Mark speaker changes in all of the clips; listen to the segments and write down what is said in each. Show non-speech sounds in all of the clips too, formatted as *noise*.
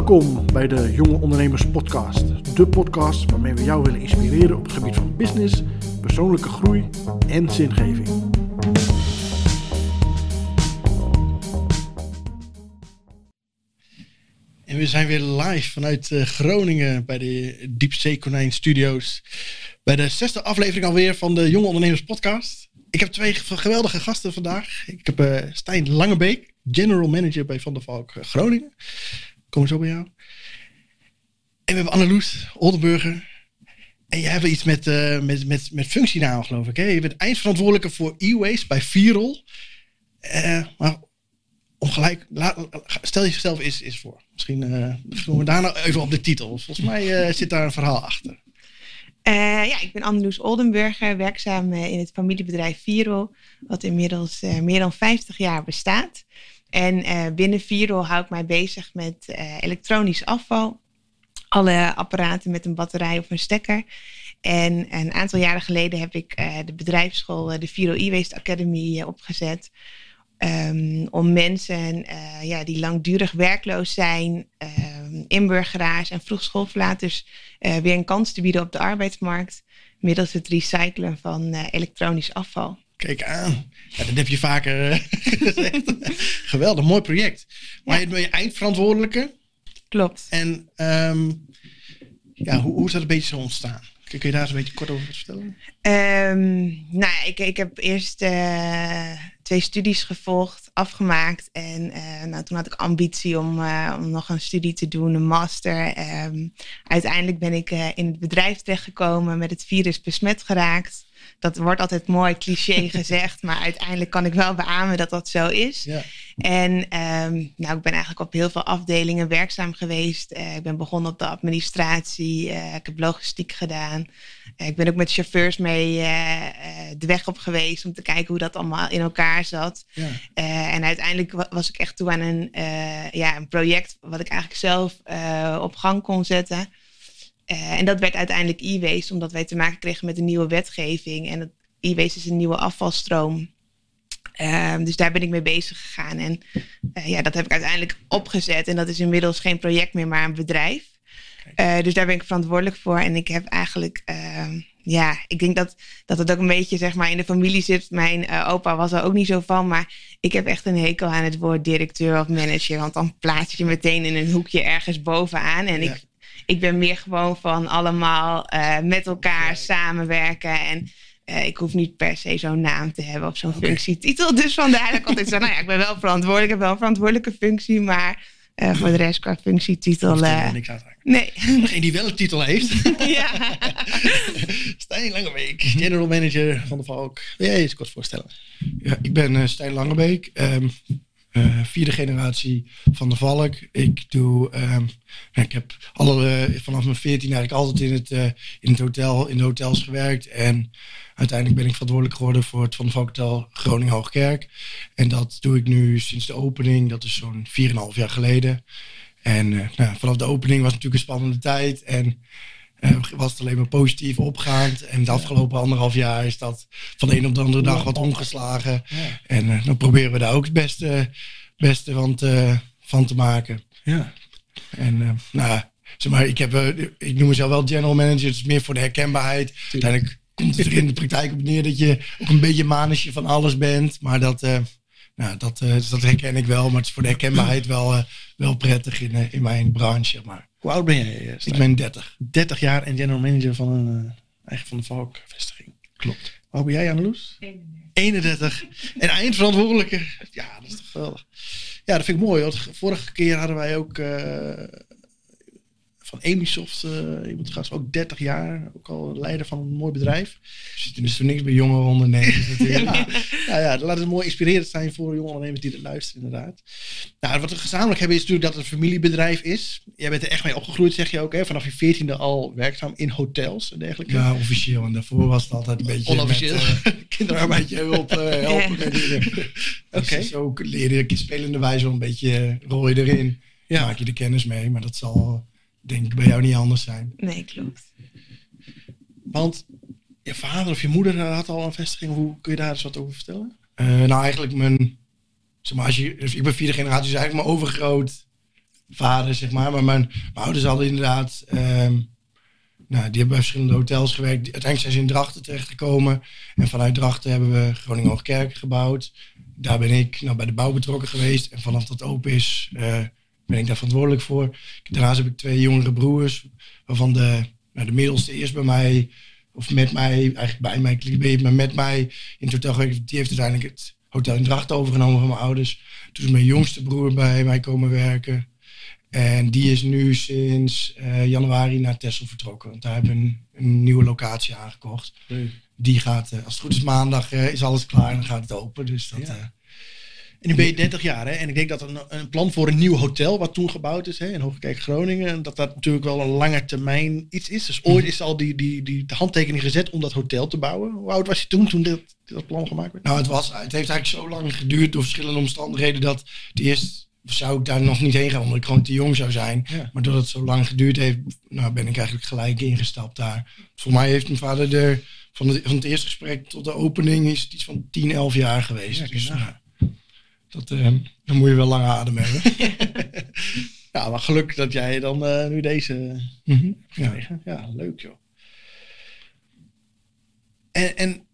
Speaker 1: Welkom bij de Jonge Ondernemers Podcast. De podcast waarmee we jou willen inspireren op het gebied van business, persoonlijke groei en zingeving. En we zijn weer live vanuit eh, Groningen bij de Diepzee Konijn Studios. Bij de zesde aflevering alweer van de Jonge Ondernemers Podcast. Ik heb twee geweldige gasten vandaag. Ik heb uh, Stijn Langebeek, General Manager bij Van der Valk eh, Groningen. Kom zo bij jou. En we hebben Anneloes Oldenburger. En jij hebt iets met, uh, met, met, met functienaam, geloof ik. Hè? Je bent eindverantwoordelijke voor e-waste bij Virol. Uh, maar ongelijk, stel jezelf eens, eens voor. Misschien uh, we daar nou even op de titel. Volgens mij zit daar een verhaal achter.
Speaker 2: ja, ik ben Anneloes Oldenburger, werkzaam in het familiebedrijf Virol. Wat inmiddels meer dan 50 jaar bestaat. En uh, binnen Viro hou ik mij bezig met uh, elektronisch afval. Alle apparaten met een batterij of een stekker. En een aantal jaren geleden heb ik uh, de bedrijfsschool, de Viro E-Waste Academy, opgezet. Um, om mensen ja, die langdurig werkloos zijn, um, inburgeraars en vroegschoolverlaters weer een kans te bieden op de arbeidsmarkt. Middels het recyclen van elektronisch afval.
Speaker 1: Kijk aan. Ja, dat heb je vaker eh, *laughs* gezegd. Geweldig, mooi project. Maar je bent je eindverantwoordelijke.
Speaker 2: Klopt.
Speaker 1: En um, ja, hoe, hoe is dat een beetje zo ontstaan? Kun je daar eens een beetje kort over vertellen?
Speaker 2: Um, nou, ik, ik heb eerst uh, twee studies gevolgd, afgemaakt. En uh, nou, toen had ik ambitie om, uh, om nog een studie te doen, een master. Um, uiteindelijk ben ik in het bedrijf terechtgekomen, met het virus besmet geraakt dat wordt altijd mooi cliché *laughs* gezegd, maar uiteindelijk kan ik wel beamen dat dat zo is. Ja. En um, nou, ik ben eigenlijk op heel veel afdelingen werkzaam geweest. Uh, ik ben begonnen op de administratie, uh, ik heb logistiek gedaan. Uh, ik ben ook met chauffeurs mee de weg op geweest om te kijken hoe dat allemaal in elkaar zat. Ja. en uiteindelijk was ik echt toe aan een, ja, een project wat ik eigenlijk zelf op gang kon zetten. Uh, en dat werd uiteindelijk e-waste, omdat wij te maken kregen met een nieuwe wetgeving. En e-waste is een nieuwe afvalstroom. Uh, dus daar ben ik mee bezig gegaan. En uh, ja, dat heb ik uiteindelijk opgezet. En dat is inmiddels geen project meer, maar een bedrijf. dus daar ben ik verantwoordelijk voor. En ik heb eigenlijk, ehm, ja, ik denk dat, dat het ook een beetje zeg maar in de familie zit. Mijn opa was er ook niet zo van. Maar ik heb echt een hekel aan het woord directeur of manager. Want dan plaats je meteen in een hoekje ergens bovenaan. En ik ik ben meer gewoon van allemaal uh, met elkaar samenwerken. En uh, ik hoef niet per se zo'n naam te hebben of zo'n okay. functietitel. Dus vandaar dat ik altijd zeg, nou ja, ik ben wel verantwoordelijk. Ik heb wel een verantwoordelijke functie, maar uh, voor de rest qua functietitel... Uh,
Speaker 1: niks aan
Speaker 2: nee.
Speaker 1: Degene die wel een titel heeft. *laughs*
Speaker 2: ja. *laughs*
Speaker 1: Stijn Langebeek, general manager van de Valk. Wil jij je eens kort voorstellen?
Speaker 3: Ja, ik ben Stijn Langebeek. Um, uh, vierde generatie van de Valk. Ik doe, um, ik heb alle, vanaf mijn veertien eigenlijk altijd in het, uh, in het hotel, in de hotels gewerkt. En uiteindelijk ben ik verantwoordelijk geworden voor het Van de Valk Hotel Groningen Hoogkerk. En dat doe ik nu sinds de opening, dat is zo'n 4,5 jaar geleden. En nou, vanaf de opening was het natuurlijk een spannende tijd. En was het alleen maar positief opgaand. En de afgelopen anderhalf jaar is dat van de een op de andere dag wat omgeslagen. En uh, dan proberen we daar ook het beste, beste van, te, van te maken.
Speaker 1: Ja.
Speaker 3: En uh, nou, zeg maar, ik, heb, ik noem mezelf wel general manager. Het is meer voor de herkenbaarheid. Uiteindelijk komt het er in de praktijk op neer dat je ook een beetje manusje van alles bent. Maar dat, nou, dat, dat herken ik wel. Maar het is voor de herkenbaarheid wel, wel prettig in, in mijn branche. Zeg maar.
Speaker 1: Hoe oud ben jij?
Speaker 3: Ik ben 30.
Speaker 1: 30 jaar en general manager van een uh, eigen van de Valk vestiging.
Speaker 3: Klopt.
Speaker 1: Hoe ben jij, Anneloes? 31. En eindverantwoordelijke. Ja, dat is toch geweldig. Ja, dat vind ik mooi. Want vorige keer hadden wij ook uh, van Emisoft. Iemand gaat ook 30 jaar. Ook al leider van een mooi bedrijf.
Speaker 3: Zit dus voor niks bij jongere ondernemers *laughs* natuurlijk.
Speaker 1: ja, nou ja, laat het mooi inspirerend zijn voor jonge ondernemers die het luisteren inderdaad. Nou, wat we gezamenlijk hebben is natuurlijk dat het een familiebedrijf is. Jij bent er echt mee opgegroeid, zeg je ook. Hè? Vanaf je veertiende al werkzaam in hotels en dergelijke.
Speaker 3: Ja, officieel. En daarvoor was het altijd een beetje
Speaker 1: Onofficieel.
Speaker 3: Met, uh, *laughs* kinderarbeid hulp uh, helpen. Ja. *laughs* Oké.
Speaker 1: Okay.
Speaker 3: Dus ook leren je spelende wijze een beetje rol je erin. Ja. Maak je de kennis mee, maar dat zal denk ik bij jou niet anders zijn.
Speaker 2: Nee, klopt.
Speaker 1: Want je vader of je moeder had al een vestiging. Hoe kun je daar eens wat over vertellen?
Speaker 3: Uh, nou, eigenlijk mijn... Zeg maar, als je, dus ik ben vierde generatie, dus eigenlijk mijn overgroot vader, zeg maar. Maar mijn, mijn ouders hadden inderdaad... ehm, nou, die hebben bij verschillende hotels gewerkt. Uiteindelijk zijn ze in Drachten terechtgekomen. En vanuit Drachten hebben we Groningen Hoogkerk gebouwd. Daar ben ik nou, bij de bouw betrokken geweest. En vanaf dat open is, eh, ben ik daar verantwoordelijk voor. Daarnaast heb ik twee jongere broers. Waarvan de, nou, de middelste eerst bij mij, of met mij, eigenlijk bij mij maar met mij in het hotel gewerkt. Die heeft uiteindelijk het hotel in Drachten overgenomen van mijn ouders. Toen is mijn jongste broer bij mij komen werken. En die is nu sinds eh, januari naar Texel vertrokken. Want daar hebben we een, een nieuwe locatie aangekocht. Die gaat, eh, als het goed is maandag, eh, is alles klaar en dan gaat het open. Dus dat,
Speaker 1: Ja. En nu ben je 30 jaar, hè? En ik denk dat een, een plan voor een nieuw hotel, wat toen gebouwd is, hè, in Hoogkerk Groningen, dat dat natuurlijk wel een lange termijn iets is. Dus ooit is al die, die, die de handtekening gezet om dat hotel te bouwen. Hoe oud was je toen, toen dit, dat plan gemaakt werd?
Speaker 3: Nou, het, was, het heeft eigenlijk zo lang geduurd door verschillende omstandigheden dat het eerst zou ik daar nog niet heen gaan, omdat ik gewoon te jong zou zijn.
Speaker 1: Ja.
Speaker 3: Maar doordat het zo lang geduurd heeft, nou, ben ik eigenlijk gelijk ingestapt daar. Voor mij heeft mijn vader er van het, van het eerste gesprek tot de opening is het iets van 10, 11 jaar geweest.
Speaker 1: Ja,
Speaker 3: dus nou, dat, eh, dan moet je wel lang ademen hebben. *laughs*
Speaker 1: Ja, maar gelukkig dat jij dan eh, nu deze
Speaker 3: Mhm. ja.
Speaker 1: Ja, leuk joh. En, en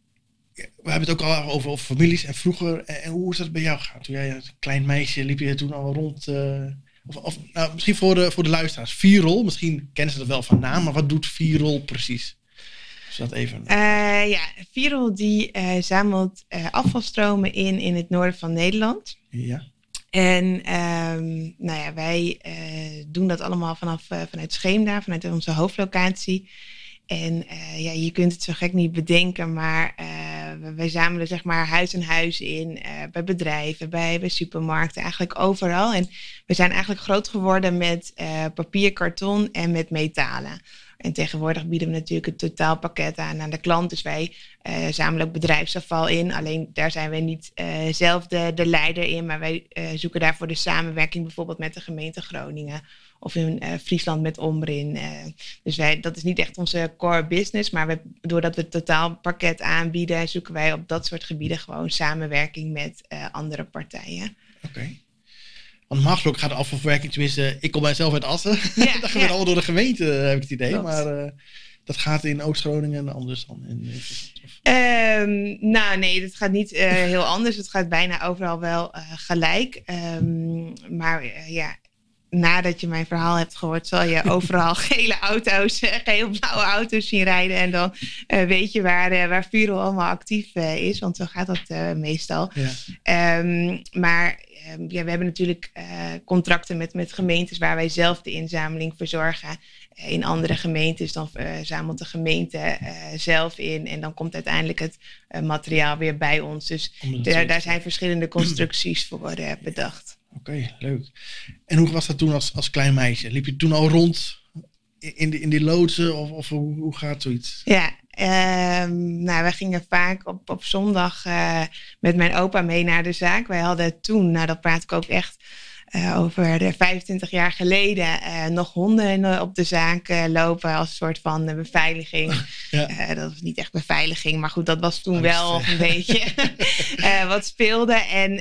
Speaker 1: we hebben het ook al over, over families en vroeger. En, en hoe is dat bij jou gegaan? Toen jij als klein meisje liep je toen al rond. eh, of, of nou, misschien voor de, voor de luisteraars. Vierrol, misschien kennen ze dat wel van naam, maar wat doet Vierrol precies? Dat even.
Speaker 2: Eh, ja, Virol die eh, zamelt eh, afvalstromen in in het noorden van Nederland.
Speaker 1: Ja.
Speaker 2: En ehm, nou ja, wij doen dat allemaal vanaf, vanuit Scheemda, vanuit onze hoofdlocatie. En ja, je kunt het zo gek niet bedenken, maar wij zamelen zeg maar huis en huis in, bij bedrijven, bij, bij supermarkten, eigenlijk overal. En we zijn eigenlijk groot geworden met papier, karton en met metalen. En tegenwoordig bieden we natuurlijk het totaalpakket aan aan de klant. Dus wij zamelen ook bedrijfsafval in. Alleen daar zijn wij niet eh, zelf de, de leider in. Maar wij eh, zoeken daarvoor de samenwerking bijvoorbeeld met de gemeente Groningen. Of in Friesland met Omrin. dus wij, dat is niet echt onze core business. Maar we, doordat we het totaalpakket aanbieden, zoeken wij op dat soort gebieden gewoon samenwerking met andere partijen.
Speaker 1: Oké. Want gesproken gaat de afvalverwerking, tenminste, ik kom mijzelf uit Assen.
Speaker 2: Ja, *laughs*
Speaker 1: dat gebeurt
Speaker 2: ja.
Speaker 1: allemaal door de gemeente, heb ik het idee. Maar eh, dat gaat in Oost-Groningen anders dan in. of-
Speaker 2: Ehm, nou, nee, het gaat niet eh, heel anders. Het gaat bijna overal wel eh, gelijk. Ehm, maar eh, ja, nadat je mijn verhaal hebt gehoord, zal je *laughs* overal gele auto's, eh, geel-blauwe auto's zien rijden. En dan eh, weet je waar, eh, waar Viro allemaal actief is, want zo gaat dat meestal.
Speaker 1: Ja.
Speaker 2: Ehm, maar ehm, ja, we hebben natuurlijk contracten met, met gemeentes waar wij zelf de inzameling verzorgen. In andere gemeentes dan zamelt de gemeente eh, zelf in en dan komt uiteindelijk het eh, materiaal weer bij ons. Dus daar, daar zijn verschillende constructies voor bedacht.
Speaker 1: Oké, leuk. En hoe was dat toen als, als klein meisje? Liep je toen al rond in, die, in die loodsen of, of hoe, hoe gaat zoiets?
Speaker 2: Ja, ehm, nou, wij gingen vaak op, op zondag met mijn opa mee naar de zaak. Wij hadden toen, nou dat praat ik ook echt eh, over de 25 jaar geleden, eh, nog honden eh, op de zaak lopen als een soort van beveiliging. *laughs*
Speaker 1: Ja.
Speaker 2: Dat was niet echt beveiliging, maar goed, dat was toen
Speaker 1: Angst,
Speaker 2: wel een beetje *laughs* *laughs* wat speelde. En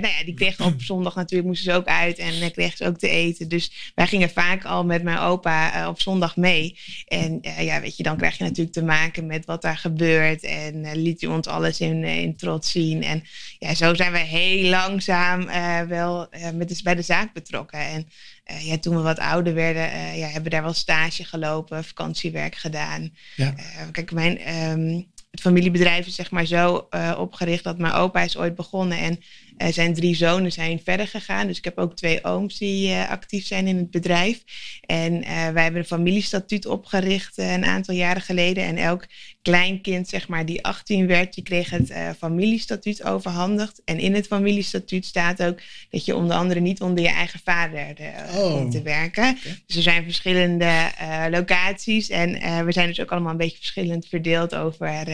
Speaker 2: nou ja, die kregen op *clears throat* zondag natuurlijk, moesten ze ook uit en kregen ze ook te eten. Dus wij gingen vaak al met mijn opa op zondag mee. En ja, weet je, dan krijg je natuurlijk te maken met wat daar gebeurt. En liet hij ons alles in, in trots zien. En ja, zo zijn we heel langzaam wel met de, bij de zaak betrokken. En eh, ja, toen we wat ouder werden, eh, ja, hebben we daar wel stage gelopen, vakantiewerk gedaan.
Speaker 1: Ja.
Speaker 2: Eh, kijk, mijn, ehm, het familiebedrijf is zeg maar zo opgericht dat mijn opa is ooit begonnen en zijn drie zonen zijn verder gegaan. Dus ik heb ook twee ooms die eh, actief zijn in het bedrijf. En eh, wij hebben een familiestatuut opgericht eh, een aantal jaren geleden. En elk kleinkind, zeg maar, die 18 werd, die kreeg het familiestatuut overhandigd. En in het familiestatuut staat ook dat je onder andere niet onder je eigen vader
Speaker 1: Oh.
Speaker 2: komt te werken. Dus er zijn verschillende locaties. En we zijn dus ook allemaal een beetje verschillend verdeeld over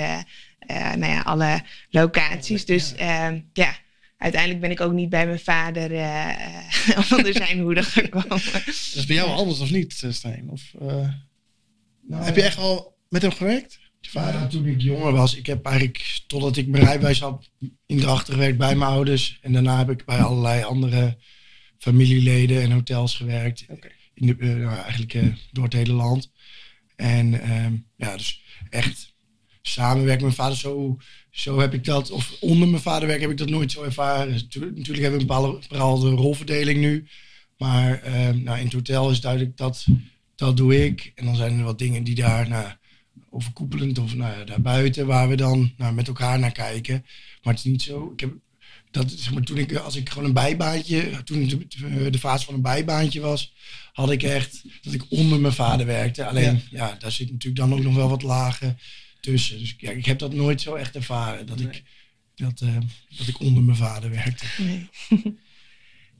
Speaker 2: nou ja, alle locaties. Dus ja, uiteindelijk ben ik ook niet bij mijn vader eh, *laughs* eh, onder zijn hoede *laughs* gekomen.
Speaker 1: Dat is bij jou anders of niet, eh, Stijn? Of, eh,
Speaker 3: Nou,
Speaker 1: heb je echt al met hem gewerkt? Je vader?
Speaker 3: Ja, toen ik jonger was, ik heb eigenlijk totdat ik mijn rijbewijs had in Drachten gewerkt bij mijn ouders. En daarna heb ik bij allerlei andere familieleden en hotels gewerkt. In de, eh, nou, eigenlijk door het hele land. En ehm, ja, dus echt samenwerken met mijn vader, zo, zo heb ik dat. Of onder mijn vader werken heb ik dat nooit zo ervaren. Tu- natuurlijk hebben we een bepaalde, bepaalde rolverdeling nu. Maar ehm, nou, in het hotel is duidelijk dat dat doe ik. En dan zijn er wat dingen die daar nou, overkoepelend of nou, ja, daarbuiten, waar we dan nou, met elkaar naar kijken. Maar het is niet zo. Ik heb, dat, is, zeg maar, toen ik, als ik gewoon een bijbaantje, toen de, de fase van een bijbaantje was, had ik echt dat ik onder mijn vader werkte. Alleen, ja, daar zit natuurlijk dan ook nog wel wat lagen tussen. Dus ja, ik heb dat nooit zo echt ervaren, dat, ik, dat, eh, dat ik onder mijn vader werkte.
Speaker 2: Nee. *laughs*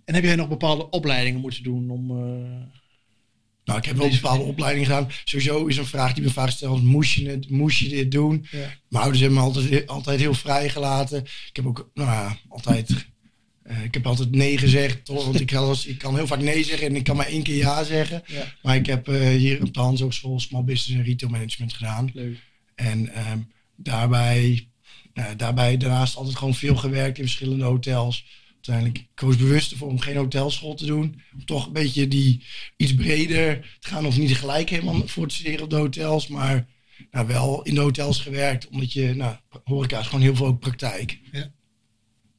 Speaker 1: En heb jij nog bepaalde opleidingen moeten doen om... eh,
Speaker 3: Nou, ik heb wel een bepaalde opleiding gedaan. Sowieso is een vraag die me vaak stelt, moest je, het, moest je dit doen?
Speaker 1: ja.
Speaker 3: Mijn ouders hebben me altijd, altijd heel vrij gelaten. Ik heb ook, nou ja, altijd, eh, ik heb altijd nee gezegd. Toch? Want ik, ik kan heel vaak nee zeggen en ik kan maar één keer ja zeggen.
Speaker 1: Ja.
Speaker 3: Maar ik heb hier op de Hans ook school Small Business en Retail Management gedaan.
Speaker 1: Leuk.
Speaker 3: En ehm, daarbij, nou, daarbij daarnaast altijd gewoon veel gewerkt in verschillende hotels. Uiteindelijk koos bewust ervoor om geen hotelschool te doen. Om toch een beetje die iets breder te gaan. Of niet gelijk helemaal voor te studeren op de hotels. Maar nou, wel in de hotels gewerkt. Omdat je, nou, horeca is gewoon heel veel ook praktijk.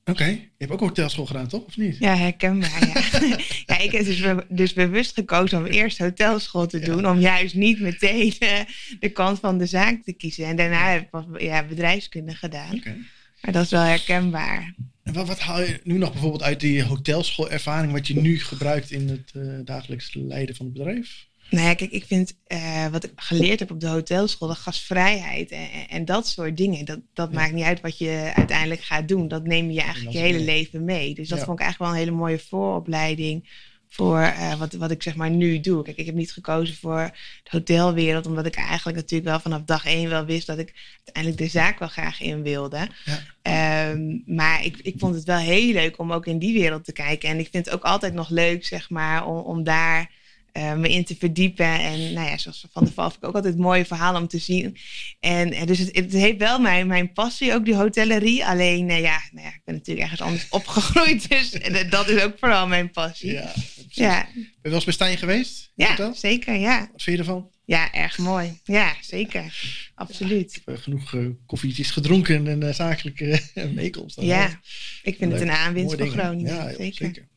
Speaker 1: Oké. Je hebt ook hotelschool gedaan, toch? Of niet?
Speaker 2: Ja, herkenbaar. Ja. *laughs* ja, ik heb dus, be- dus bewust gekozen om eerst hotelschool te doen. Om juist niet meteen eh, de kant van de zaak te kiezen. En daarna heb ik pas ja, bedrijfskunde gedaan.
Speaker 1: Oké.
Speaker 2: Maar dat is wel herkenbaar.
Speaker 1: En wat, wat haal je nu nog bijvoorbeeld uit die hotelsschoolervaring... wat je nu gebruikt in het eh, dagelijks leiden van het bedrijf?
Speaker 2: Nou ja, kijk, ik vind eh, wat ik geleerd heb op de hotelschool, de gastvrijheid en, en, dat soort dingen. Dat, dat
Speaker 1: Ja.
Speaker 2: maakt niet uit wat je uiteindelijk gaat doen. Dat neem je eigenlijk je hele
Speaker 1: mee.
Speaker 2: leven mee. Dus dat
Speaker 1: Ja.
Speaker 2: vond ik eigenlijk wel een hele mooie vooropleiding voor eh, wat, wat ik zeg maar nu doe. Kijk, ik heb niet gekozen voor de hotelwereld, omdat ik eigenlijk natuurlijk wel vanaf dag één wel wist dat ik uiteindelijk de zaak wel graag in wilde.
Speaker 1: Ja.
Speaker 2: Ehm, maar ik, ik vond het wel heel leuk om ook in die wereld te kijken. En ik vind het ook altijd nog leuk, zeg maar, om, om daar eh, me in te verdiepen. En nou ja, zoals Van der Val vind ik ook altijd mooie verhalen om te zien. En eh, dus het, het heeft wel mijn, mijn passie, ook die hotellerie. Alleen, eh, ja, nou ja, ik ben natuurlijk ergens anders *laughs* opgegroeid. Dus dat is ook vooral mijn passie. Ja,
Speaker 1: precies.
Speaker 2: ja,
Speaker 1: Ben je wel eens bij Stijn geweest? hotel?
Speaker 2: zeker, ja.
Speaker 1: Wat vind je ervan?
Speaker 2: Ja, erg mooi. Ja, zeker. Absoluut.
Speaker 1: Ik heb genoeg koffietjes gedronken en uh, zakelijke uh, meekomst.
Speaker 2: Ja, ik vind het een aanwinst voor. Groningen.
Speaker 1: Ja,
Speaker 2: zeker.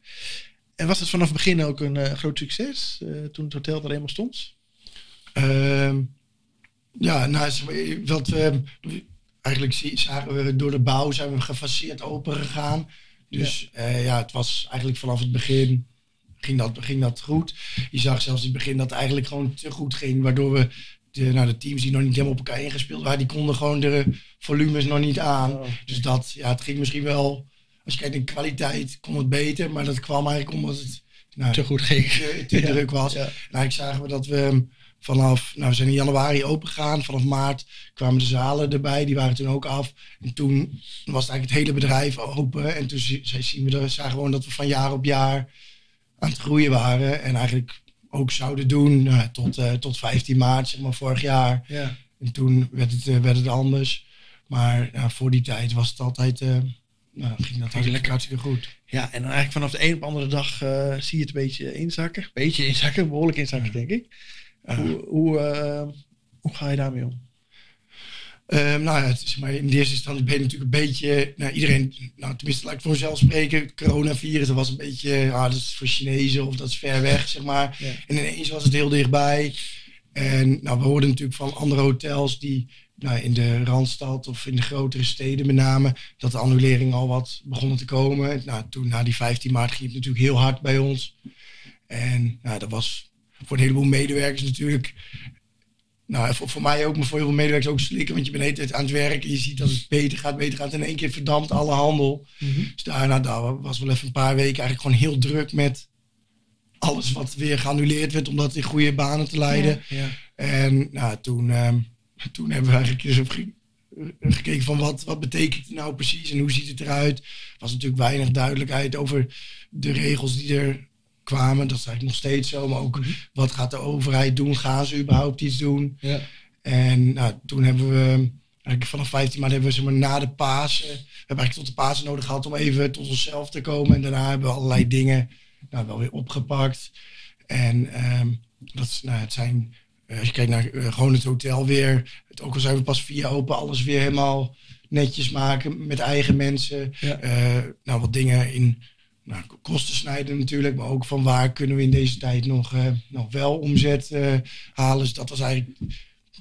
Speaker 1: En was het vanaf het begin ook een eh, groot succes eh, toen het hotel er eenmaal stond?
Speaker 3: Ehm, ja, nou, wat we eigenlijk zie- zagen we door de bouw zijn we gefaseerd open gegaan. Dus ja. ja, het was eigenlijk vanaf het begin ging dat, ging dat goed. Je zag zelfs in het begin dat het eigenlijk gewoon te goed ging, waardoor we de, nou, de teams die nog niet helemaal op elkaar ingespeeld waren, die konden gewoon de volumes nog niet aan.
Speaker 1: Oh.
Speaker 3: Dus dat, ja, het ging misschien wel, als je kijkt in kwaliteit, kon het beter, maar dat kwam eigenlijk omdat het nou,
Speaker 1: te goed ging.
Speaker 3: te, te *laughs*
Speaker 1: Ja.
Speaker 3: druk was.
Speaker 1: Ja.
Speaker 3: Nou, ik zagen we dat we vanaf, nou, we zijn in januari open gegaan. Vanaf maart kwamen de zalen erbij, die waren toen ook af. En toen was het eigenlijk het hele bedrijf open. En toen zien we, er- zagen we gewoon dat we van jaar op jaar aan het groeien waren. En eigenlijk ook zouden doen nou, tot, eh, tot 15 maart, zeg maar, vorig jaar.
Speaker 1: Ja.
Speaker 3: En toen werd het, eh, werd het anders. Maar nou, voor die tijd was het altijd, eh, nou, ging dat hartstikke, hartstikke goed.
Speaker 1: ja, en dan eigenlijk vanaf de een op de andere dag eh, zie je het een beetje inzakken. Beetje inzakken, *laughs* behoorlijk inzakken, denk ik.
Speaker 3: Ja.
Speaker 1: Hoe, hoe, eh, hoe ga je daarmee om?
Speaker 3: Ehm, nou ja, het is maar in de eerste instantie ben je natuurlijk een beetje, nou, iedereen, nou, tenminste laat ik voor mezelf spreken, het coronavirus, dat was een beetje, ja, dat is voor Chinezen of dat is ver weg, zeg maar.
Speaker 1: Ja.
Speaker 3: En ineens was het heel dichtbij. En nou, we hoorden natuurlijk van andere hotels die nou, in de Randstad of in de grotere steden met name, dat de annuleringen al wat begonnen te komen. Nou, toen na die 15 maart ging het natuurlijk heel hard bij ons. En nou, dat was voor een heleboel medewerkers natuurlijk nou, voor, voor mij ook, maar voor heel veel medewerkers ook slikken. Want je bent de hele tijd aan het werken. Je ziet dat het beter gaat, beter gaat. En in één keer verdampt alle handel. Dus daarna daar was wel even een paar weken eigenlijk gewoon heel druk met alles wat weer geannuleerd werd. Om dat in goede banen te leiden.
Speaker 1: Ja.
Speaker 3: En nou, toen, toen hebben we eigenlijk eens op ge- gekeken van wat, wat betekent het nou precies en hoe ziet het eruit. Er was natuurlijk weinig duidelijkheid over de regels die er kwamen. Dat is eigenlijk nog steeds zo. Maar ook wat gaat de overheid doen? Gaan ze überhaupt iets doen?
Speaker 1: Ja.
Speaker 3: En nou, toen hebben we, eigenlijk vanaf 15 maart hebben we zeg maar, na de Pasen, we hebben eigenlijk tot de Pasen nodig gehad om even tot onszelf te komen. En daarna hebben we allerlei dingen nou, wel weer opgepakt. En ehm, dat is, nou, het zijn, eh, als je kijkt naar eh, gewoon het hotel weer, het, ook al zijn we pas vier open, alles weer helemaal netjes maken met eigen mensen.
Speaker 1: Ja.
Speaker 3: Eh, nou, wat dingen in nou, kosten snijden natuurlijk, maar ook van waar kunnen we in deze tijd nog, eh, nog wel omzet eh, halen. Dus dat was eigenlijk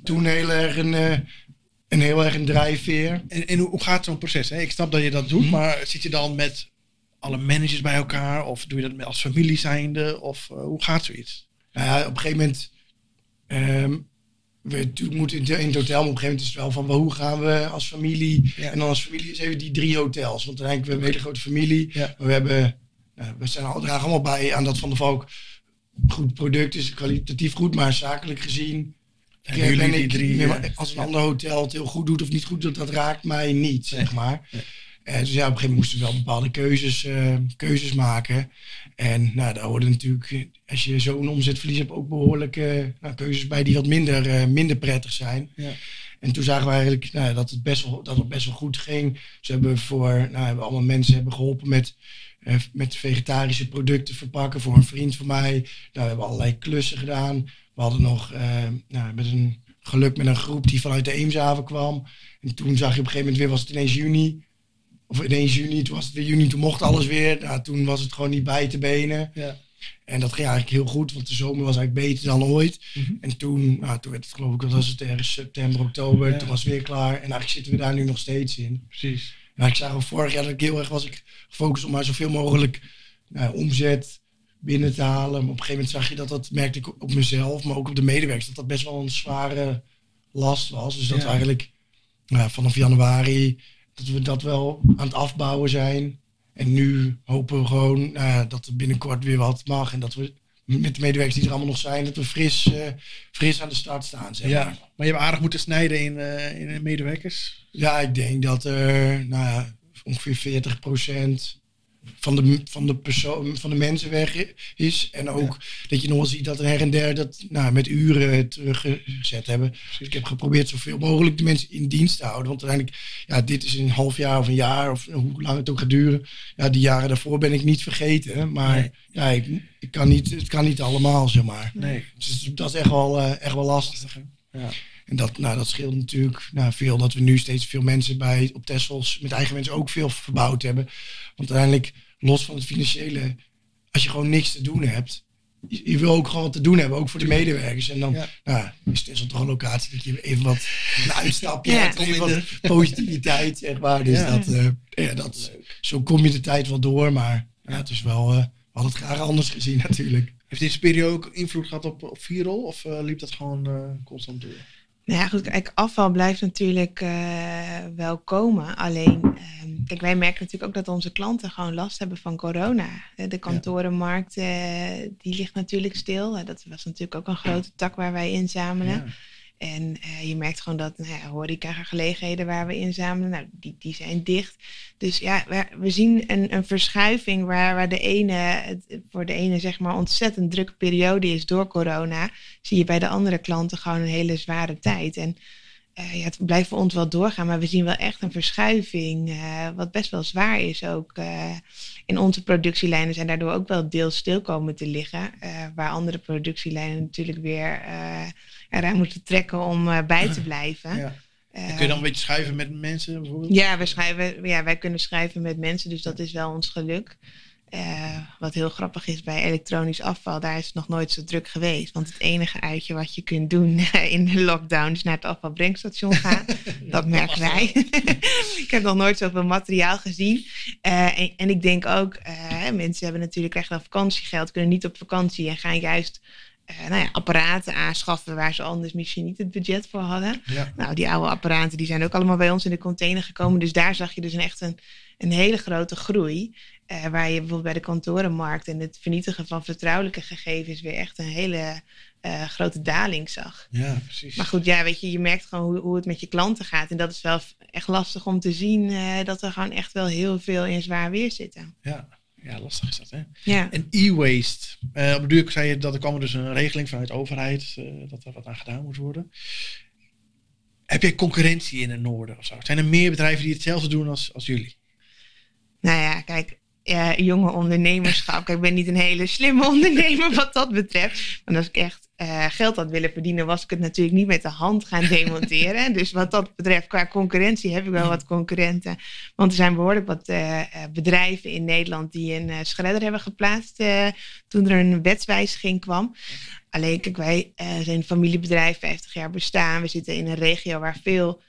Speaker 3: toen heel erg een, eh, een heel erg een drijfveer.
Speaker 1: En, en hoe gaat zo'n proces? Hè? Ik snap dat je dat doet,
Speaker 3: Mhm.
Speaker 1: maar zit je dan met alle managers bij elkaar? Of doe je dat met als familie zijnde? Of eh, hoe gaat zoiets?
Speaker 3: Nou ja, op een gegeven moment. Ehm, we moeten in het- in het hotel, maar op een gegeven moment is het wel van hoe gaan we als familie.
Speaker 1: Ja.
Speaker 3: En dan als familie is even die drie hotels. Want uiteindelijk we hebben een hele grote familie.
Speaker 1: Ja.
Speaker 3: Maar we hebben. nou, we zijn al, dragen allemaal bij aan dat van de Valk. Goed product is kwalitatief goed, maar zakelijk gezien.
Speaker 1: En
Speaker 3: ben ik-
Speaker 1: drie, eh,
Speaker 3: als een
Speaker 1: ja.
Speaker 3: ander hotel het heel goed doet of niet goed doet, dat raakt mij niet, zeg maar. Eh, dus ja, op een gegeven moment moesten we wel bepaalde keuzes, eh, keuzes maken. En nou, daar hoorden natuurlijk, eh, als je zo'n omzetverlies hebt, ook behoorlijk eh, nou, keuzes bij die wat minder, eh, minder prettig zijn.
Speaker 1: Ja.
Speaker 3: En toen zagen we eigenlijk nou, dat, het best wel, dat het best wel goed ging. Ze hebben voor, nou, hebben allemaal mensen hebben geholpen met, met vegetarische producten verpakken voor een vriend van mij. Nou, we hebben allerlei klussen gedaan. We hadden nog nou, met een geluk met een groep die vanuit de Eemshaven kwam. En toen zag je op een gegeven moment weer, was het ineens juni. Of ineens juni, toen was het weer juni, toen mocht alles weer. Nou, toen was het gewoon niet bij te benen.
Speaker 1: Ja.
Speaker 3: En dat ging eigenlijk heel goed, want de zomer was eigenlijk beter dan ooit.
Speaker 1: Mhm.
Speaker 3: En toen, nou, toen werd het geloof ik, wat was het ergens september, oktober.
Speaker 1: Ja.
Speaker 3: Toen was het weer klaar. En eigenlijk zitten we daar nu nog steeds in.
Speaker 1: Precies.
Speaker 3: Nou, ik zag al vorig jaar dat ik heel erg was ik gefocust om maar zoveel mogelijk nou, omzet binnen te halen. Maar op een gegeven moment zag je dat dat, merkte ik op mezelf, maar ook op de medewerkers, dat dat best wel een zware last was. Dus dat
Speaker 1: Ja.
Speaker 3: eigenlijk nou, vanaf januari, dat we dat wel aan het afbouwen zijn. En nu hopen we gewoon ja, dat er binnenkort weer wat mag. En dat we met de medewerkers die er allemaal nog zijn, dat we fris, eh, fris aan de start staan. Zeg
Speaker 1: Ja.
Speaker 3: maar.
Speaker 1: Maar je hebt aardig moeten snijden in, eh, in de medewerkers.
Speaker 3: Ja, ik denk dat er nou ja, ongeveer 40% van de, van, de persoon, van de mensen weg is. En ook dat je nog wel ziet dat er her en der dat nou, met uren teruggezet hebben. Dus ik heb geprobeerd zoveel mogelijk de mensen in dienst te houden. Want uiteindelijk, ja, dit is een half jaar of een jaar of hoe lang het ook gaat duren. Ja, die jaren daarvoor ben ik niet vergeten. Maar
Speaker 1: Nee.
Speaker 3: ja, ik, ik kan niet, het kan niet allemaal, zeg maar.
Speaker 1: Nee.
Speaker 3: Dus dat is echt wel, eh, echt wel lastig.
Speaker 1: Ja.
Speaker 3: En dat, nou, dat scheelt natuurlijk nou, veel dat we nu steeds veel mensen bij op Tessels met eigen mensen ook veel verbouwd hebben. Want uiteindelijk, los van het financiële, als je gewoon niks te doen hebt, je, wil ook gewoon wat te doen hebben, ook voor de medewerkers. En dan
Speaker 1: Ja.
Speaker 3: nou, is Tessel toch een locatie dat je even wat een uitstapje
Speaker 2: Ja.
Speaker 3: hebt, even wat positiviteit, zeg maar. Dus
Speaker 1: Ja.
Speaker 3: dat, eh, ja, dat, zo kom je de tijd wel door, maar ja, het is wel, eh, we hadden het graag anders gezien natuurlijk.
Speaker 1: Heeft deze periode ook invloed gehad op, op Virol? Of eh, liep dat gewoon constant door?
Speaker 2: Nou ja, goed, kijk, afval blijft natuurlijk eh, wel komen. Alleen, ehm, kijk, wij merken natuurlijk ook dat onze klanten gewoon last hebben van corona. Eh, De kantorenmarkt, eh, die ligt natuurlijk stil. Dat was natuurlijk ook een grote tak waar wij inzamelen.
Speaker 1: Ja.
Speaker 2: En eh, je merkt gewoon dat nou ja, horeca-gelegenheden waar we inzamelen, nou, die, die zijn dicht. Dus ja, we, we zien een, een verschuiving waar, waar de ene, het, voor de ene zeg maar ontzettend drukke periode is door corona. Zie je bij de andere klanten gewoon een hele zware tijd. En eh, ja, het blijft voor ons wel doorgaan, maar we zien wel echt een verschuiving, eh, wat best wel zwaar is ook. in onze productielijnen zijn daardoor ook wel deels stil komen te liggen, waar andere productielijnen natuurlijk weer eraan moeten trekken om eh, bij te *laughs* blijven.
Speaker 1: Ja. En kun je dan een beetje schuiven met mensen bijvoorbeeld?
Speaker 2: ja, we schrijven, ja, wij kunnen schrijven met mensen, dus dat is wel ons geluk. Eh, wat heel grappig is bij elektronisch afval, daar is het nog nooit zo druk geweest. Want het enige uitje wat je kunt doen *laughs* in de lockdown is naar het afvalbrengstation *laughs* gaan. dat merken wij. ik heb nog nooit zoveel materiaal gezien. En, en ik denk ook, mensen hebben natuurlijk echt wel vakantiegeld, kunnen niet op vakantie en gaan juist eh, nou ja, apparaten aanschaffen waar ze anders misschien niet het budget voor hadden.
Speaker 1: Ja.
Speaker 2: Nou, die oude apparaten die zijn ook allemaal bij ons in de container gekomen. Dus daar zag je dus een, echt een, een hele grote groei. eh, waar je bijvoorbeeld bij de kantorenmarkt en het vernietigen van vertrouwelijke gegevens weer echt een hele eh, grote daling zag.
Speaker 1: ja, precies.
Speaker 2: Maar goed, ja, weet je, je merkt gewoon hoe, hoe het met je klanten gaat. En dat is wel echt lastig om te zien dat er gewoon echt wel heel veel in zwaar weer zitten.
Speaker 1: Ja. Ja, lastig is dat hè.
Speaker 2: Ja.
Speaker 1: En e-waste. Eh op de duur zei je dat er kwam dus een regeling vanuit de overheid eh, dat er wat aan gedaan moet worden. Heb jij concurrentie in het noorden of zo? Zijn er meer bedrijven die hetzelfde doen als, als jullie?
Speaker 2: Nou ja, kijk, uh, jonge ondernemerschap. ik ben niet een hele slimme *laughs* ondernemer wat dat betreft. Want als ik echt uh, geld had willen verdienen, was ik het natuurlijk niet met de hand gaan demonteren. dus wat dat betreft, qua concurrentie heb ik wel wat concurrenten. Want er zijn behoorlijk wat uh, bedrijven in Nederland die een schredder hebben geplaatst toen er een wetswijziging kwam. Alleen, kijk, wij zijn een familiebedrijf, 50 jaar bestaan. We zitten in een regio waar veel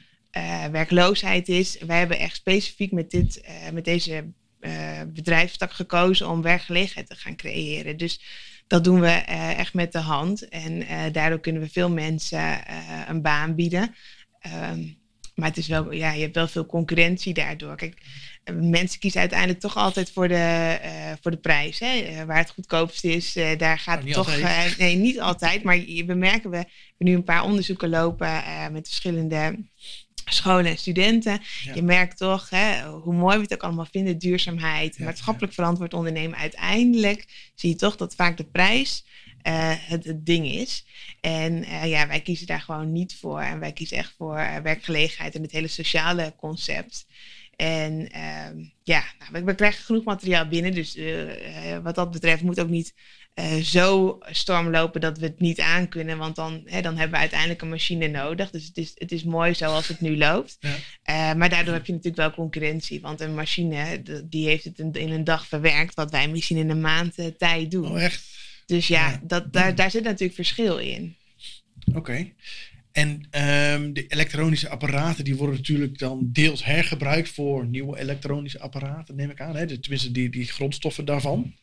Speaker 2: werkloosheid is. Wij hebben echt specifiek met, dit, met deze uh, bedrijfstak gekozen om werkgelegenheid te gaan creëren. Dus dat doen we uh, echt met de hand. En uh, daardoor kunnen we veel mensen een baan bieden. Um, maar het is wel, ja, je hebt wel veel concurrentie daardoor. Kijk, mensen kiezen uiteindelijk toch altijd voor de, voor de prijs. Hè? waar het goedkoopst is, daar gaat het toch. nee, niet altijd. Maar we merken, we hebben nu een paar onderzoeken lopen met verschillende scholen en studenten. Je merkt toch, hè, hoe mooi we het ook allemaal vinden, duurzaamheid, maatschappelijk verantwoord ondernemen. Uiteindelijk zie je toch dat vaak de prijs uh, het, het, ding is. En uh, ja, wij kiezen daar gewoon niet voor. En wij kiezen echt voor uh, werkgelegenheid en het hele sociale concept. En ehm, ja, nou, we, we, krijgen genoeg materiaal binnen. Dus wat dat betreft moet ook niet uh, zo stormlopen dat we het niet aankunnen. Want dan, hè, dan hebben we uiteindelijk een machine nodig. Dus het is, het is mooi zoals het nu loopt. Ja. Uh, maar daardoor heb je natuurlijk wel concurrentie. Want een machine die heeft het in, een dag verwerkt. Wat wij misschien in een maand uh, tijd doen.
Speaker 1: Oh, echt?
Speaker 2: Dus ja, ja. Dat, daar, daar zit natuurlijk verschil in.
Speaker 1: Oké. En um, de elektronische apparaten die worden natuurlijk dan deels hergebruikt voor nieuwe elektronische apparaten, neem ik aan. Hè? Tenminste, die, die grondstoffen daarvan.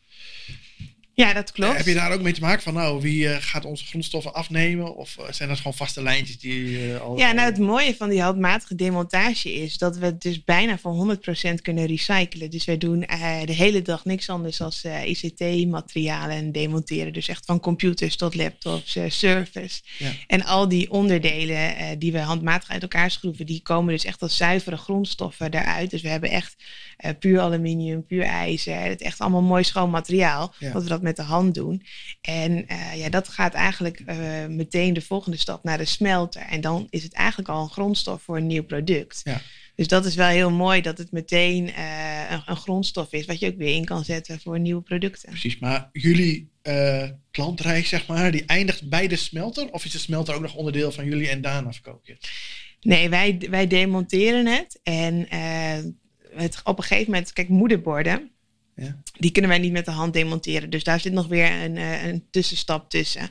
Speaker 2: Ja, dat klopt.
Speaker 1: Heb je daar ook mee te maken van, nou, wie uh, gaat onze grondstoffen afnemen? Of uh, zijn dat gewoon vaste lijntjes die uh, al...
Speaker 2: Ja, nou, het mooie van die handmatige demontage is dat we het dus bijna voor 100% kunnen recyclen. Dus wij doen de hele dag niks anders dan ICT-materialen demonteren. Dus echt van computers tot laptops, servers. Ja. En al die onderdelen die we handmatig uit elkaar schroeven, die komen dus echt als zuivere grondstoffen eruit. Dus we hebben echt puur aluminium, puur ijzer. Het echt allemaal mooi schoon materiaal. Ja. Dat we dat met de hand doen. En uh, ja, dat gaat eigenlijk uh, meteen de volgende stap naar de smelter. En dan is het eigenlijk al een grondstof voor een nieuw product. Ja. Dus dat is wel heel mooi dat het meteen uh, een, een, grondstof is, wat je ook weer in kan zetten voor nieuwe producten.
Speaker 1: Precies, maar jullie klantreis, zeg maar, die eindigt bij de smelter? Of is de smelter ook nog onderdeel van jullie en daarna verkoop je?
Speaker 2: Nee, wij, wij demonteren het. En het, op een gegeven moment, kijk, moederborden ja. Die kunnen wij niet met de hand demonteren. Dus daar zit nog weer een, eh, een tussenstap tussen.